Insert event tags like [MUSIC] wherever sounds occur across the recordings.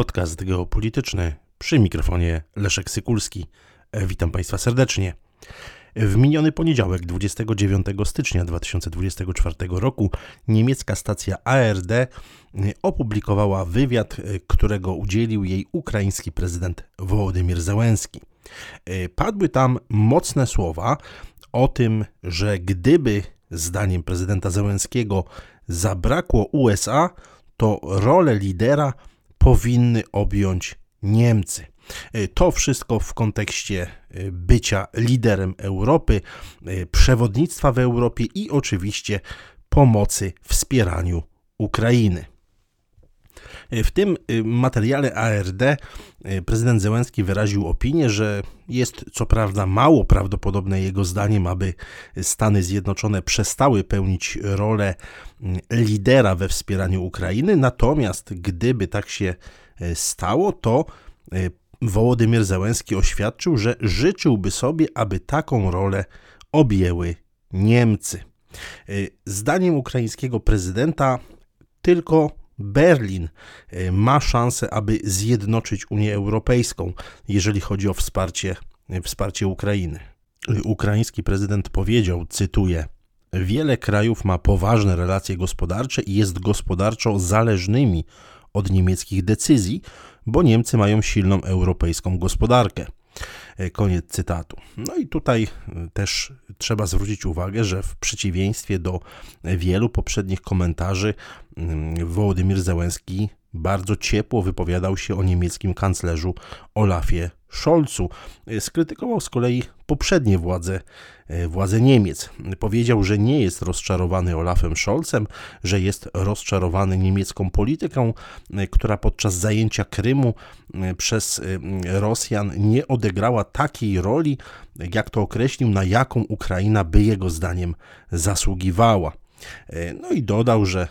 Podcast geopolityczny przy mikrofonie Leszek Sykulski. Witam Państwa serdecznie. W miniony poniedziałek, 29 stycznia 2024 roku, niemiecka stacja ARD e, opublikowała wywiad, e, którego udzielił jej ukraiński prezydent Wołodymir Zełenski. Padły tam mocne słowa o tym, że gdyby, zdaniem prezydenta Zełenskiego, zabrakło USA, to rolę lidera powinny objąć Niemcy. E, to wszystko w kontekście e, bycia liderem Europy, e, przewodnictwa w Europie i oczywiście pomocy wspieraniu Ukrainy. W tym materiale ARD prezydent Zełenski wyraził opinię, że jest co prawda mało prawdopodobne jego zdaniem, aby Stany Zjednoczone przestały pełnić rolę lidera we wspieraniu Ukrainy, natomiast gdyby tak się stało, to Wołodymyr Zełenski oświadczył, że życzyłby sobie, aby taką rolę objęły Niemcy. Zdaniem ukraińskiego prezydenta tylko Berlin e, ma szansę, aby zjednoczyć Unię Europejską, jeżeli chodzi o wsparcie, wsparcie Ukrainy. Ukraiński prezydent powiedział, cytuję: Wiele krajów ma poważne relacje gospodarcze i jest gospodarczo zależnymi od niemieckich decyzji, bo Niemcy mają silną europejską gospodarkę. E, koniec cytatu. No i tutaj e, też trzeba zwrócić uwagę, że w przeciwieństwie do wielu poprzednich komentarzy, mm, Wołodymir Zełenski bardzo ciepło wypowiadał się o niemieckim kanclerzu Olafie Scholzu. Skrytykował z kolei poprzednie władze, e, władze Niemiec. Powiedział, że nie jest rozczarowany Olafem Scholzem, że jest rozczarowany niemiecką polityką, e, która podczas zajęcia Krymu e, przez Rosjan nie odegrała takiej roli, jak to określił, na jaką Ukraina by jego zdaniem zasługiwała. No i dodał, że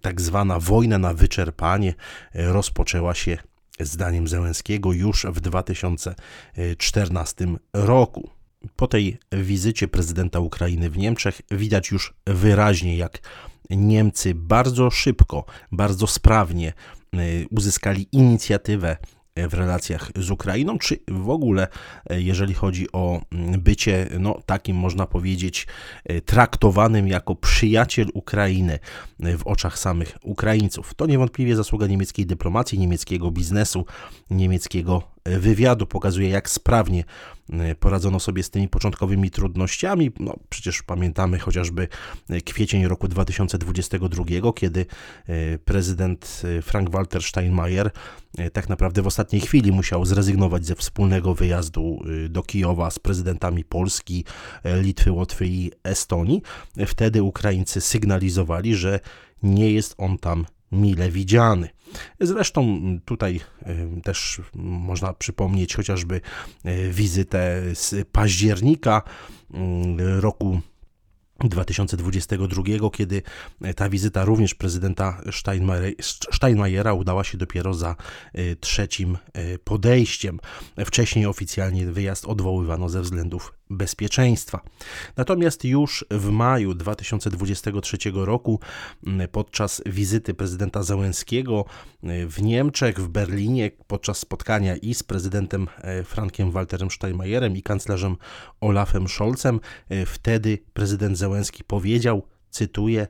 tak zwana wojna na wyczerpanie rozpoczęła się zdaniem Zełenskiego już w 2014 roku. Po tej wizycie prezydenta Ukrainy w Niemczech widać już wyraźnie, jak Niemcy bardzo szybko, bardzo sprawnie y, uzyskali inicjatywę w relacjach z Ukrainą, czy w ogóle, e, jeżeli chodzi o mm, bycie, no takim można powiedzieć, e, traktowanym jako przyjaciel Ukrainy e, w oczach samych Ukraińców. To niewątpliwie zasługa niemieckiej dyplomacji, niemieckiego biznesu, niemieckiego wywiadu pokazuje, jak sprawnie e, poradzono sobie z tymi początkowymi trudnościami. No, przecież pamiętamy chociażby e, kwiecień roku 2022, kiedy e, prezydent Frank-Walter Steinmeier tak naprawdę w ostatniej chwili musiał zrezygnować ze wspólnego wyjazdu do Kijowa z prezydentami Polski, Litwy, Łotwy i Estonii. Wtedy Ukraińcy sygnalizowali, że nie jest on tam mile widziany. Zresztą tutaj też można przypomnieć chociażby e, wizytę z października mm, roku 2022, kiedy ta wizyta również prezydenta Steinmeiera udała się dopiero za e, trzecim podejściem. Wcześniej oficjalnie wyjazd odwoływano ze względów bezpieczeństwa. Natomiast już w maju 2023 roku, podczas wizyty prezydenta Załęskiego w Niemczech, w Berlinie, podczas spotkania i z prezydentem e, Frankiem Walterem Steinmeierem i kanclerzem Olafem Scholzem, e, wtedy prezydent Załęski powiedział, cytuję,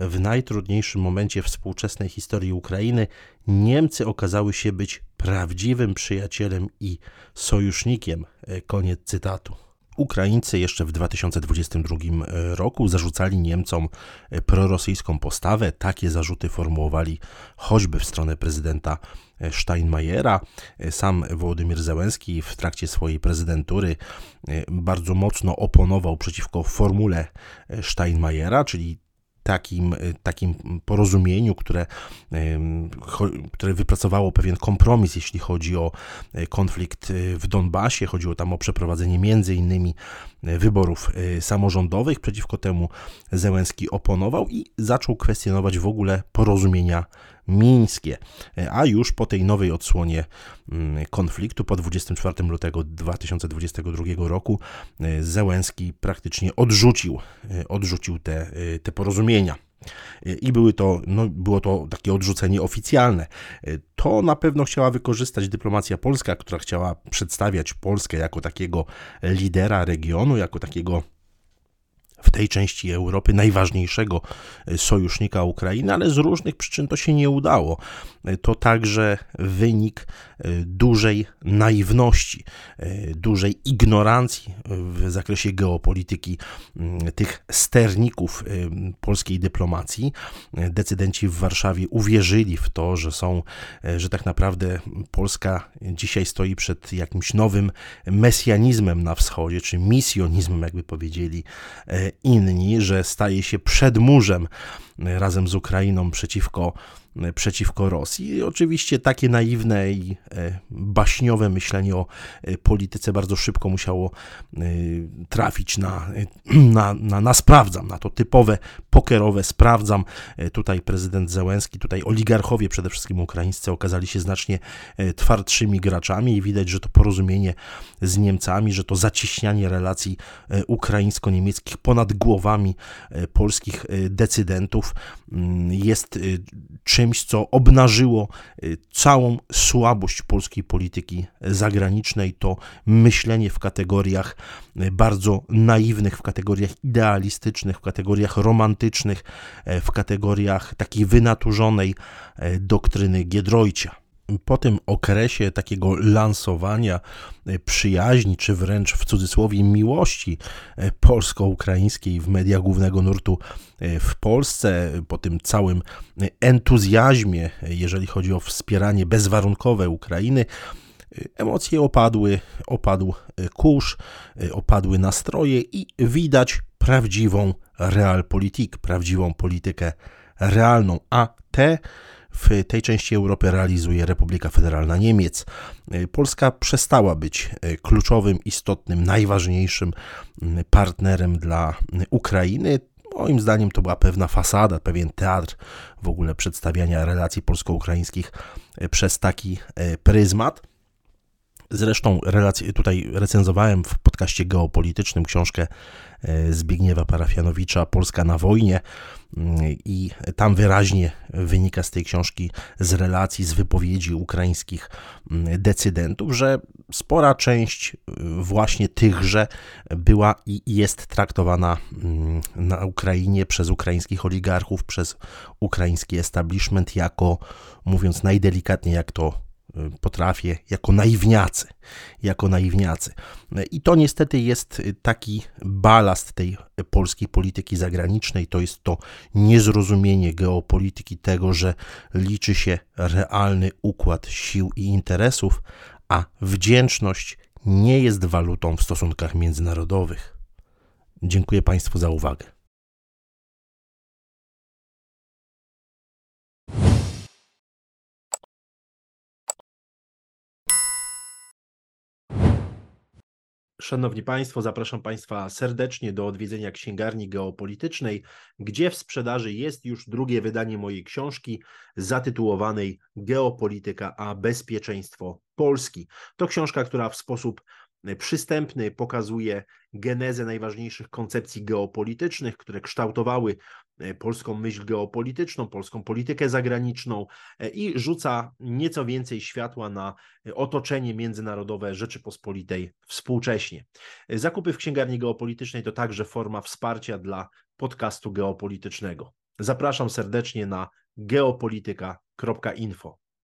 w najtrudniejszym momencie współczesnej historii Ukrainy Niemcy okazały się być prawdziwym przyjacielem i sojusznikiem. E, koniec cytatu. Ukraińcy jeszcze w 2022 e, roku zarzucali Niemcom e, prorosyjską postawę. Takie zarzuty formułowali choćby w stronę prezydenta e, Steinmeiera. Sam Wołodymir Zełenski w trakcie swojej prezydentury bardzo mocno oponował przeciwko formule Steinmeiera, czyli takim, y, takim porozumieniu, które, które wypracowało pewien kompromis, jeśli chodzi o y, konflikt y, w Donbasie. Chodziło tam o przeprowadzenie między innymi wyborów samorządowych. Przeciwko temu Zełenski oponował i zaczął kwestionować w ogóle porozumienia mińskie. A już po tej nowej odsłonie mm, konfliktu, po 24 lutego 2022 roku, Zełenski praktycznie odrzucił, odrzucił te, te porozumienia. i były to, no, było to takie odrzucenie oficjalne. To na pewno chciała wykorzystać dyplomacja polska, która chciała przedstawiać Polskę jako takiego lidera regionu, jako takiego w tej części Europy najważniejszego e, sojusznika Ukrainy, ale z różnych przyczyn to się nie udało. E, to także wynik e, dużej naiwności, dużej ignorancji w zakresie geopolityki tych sterników polskiej dyplomacji. Decydenci w Warszawie uwierzyli w to, że są, że tak naprawdę Polska dzisiaj stoi przed jakimś nowym mesjanizmem na wschodzie, czy misjonizmem, jakby powiedzieli inni, że staje się przedmurzem razem z Ukrainą przeciwko przeciwko Rosji. I oczywiście takie naiwne i e, baśniowe myślenie o e, polityce bardzo szybko musiało e, trafić na, [CLEARS THROAT] na, na, na sprawdzam, na to typowe pokerowe sprawdzam. Tutaj prezydent Zełenski, tutaj oligarchowie przede wszystkim ukraińscy okazali się znacznie twardszymi graczami i widać, że to porozumienie z Niemcami, że to zacieśnianie relacji ukraińsko-niemieckich ponad głowami polskich decydentów mm, jest czymś czymś, co obnażyło y, całą słabość polskiej polityki zagranicznej, to myślenie w kategoriach y, bardzo naiwnych, w kategoriach idealistycznych, w kategoriach romantycznych, y, w kategoriach takiej wynaturzonej doktryny Giedroycia po tym okresie takiego lansowania e, przyjaźni, czy wręcz w cudzysłowie miłości e, polsko-ukraińskiej w mediach głównego nurtu e, w Polsce, po tym całym entuzjazmie, jeżeli chodzi o wspieranie bezwarunkowe Ukrainy, emocje opadły, opadł kurz, opadły nastroje i widać prawdziwą realpolitik, prawdziwą politykę realną, a te w tej części Europy realizuje Republika Federalna Niemiec. Polska przestała być kluczowym, istotnym, najważniejszym partnerem dla Ukrainy. Moim zdaniem to była pewna fasada, pewien teatr w ogóle przedstawiania relacji polsko-ukraińskich przez taki pryzmat. Zresztą relacje, tutaj recenzowałem w podcaście geopolitycznym książkę e, Zbigniewa Parafianowicza Polska na wojnie i tam wyraźnie wynika z tej książki, z relacji, z wypowiedzi ukraińskich mm, decydentów, że spora część y, właśnie tychże była i jest traktowana mm, na Ukrainie przez ukraińskich oligarchów, przez ukraiński establishment jako, mówiąc najdelikatniej, jak to potrafię jako naiwniacy, jako naiwniacy. I to niestety jest taki balast tej polskiej polityki zagranicznej, to jest to niezrozumienie geopolityki tego, że liczy się realny układ sił i interesów, a wdzięczność nie jest walutą w stosunkach międzynarodowych. Dziękuję Państwu za uwagę. Szanowni Państwo, zapraszam Państwa serdecznie do odwiedzenia księgarni geopolitycznej, gdzie w sprzedaży jest już drugie wydanie mojej książki zatytułowanej Geopolityka a bezpieczeństwo Polski. To książka, która w sposób przystępny pokazuje genezę najważniejszych koncepcji geopolitycznych, które kształtowały e, polską myśl geopolityczną, polską politykę zagraniczną e, i rzuca nieco więcej światła na otoczenie międzynarodowe Rzeczypospolitej współcześnie. Zakupy w księgarni geopolitycznej to także forma wsparcia dla podcastu geopolitycznego. Zapraszam serdecznie na geopolityka.info.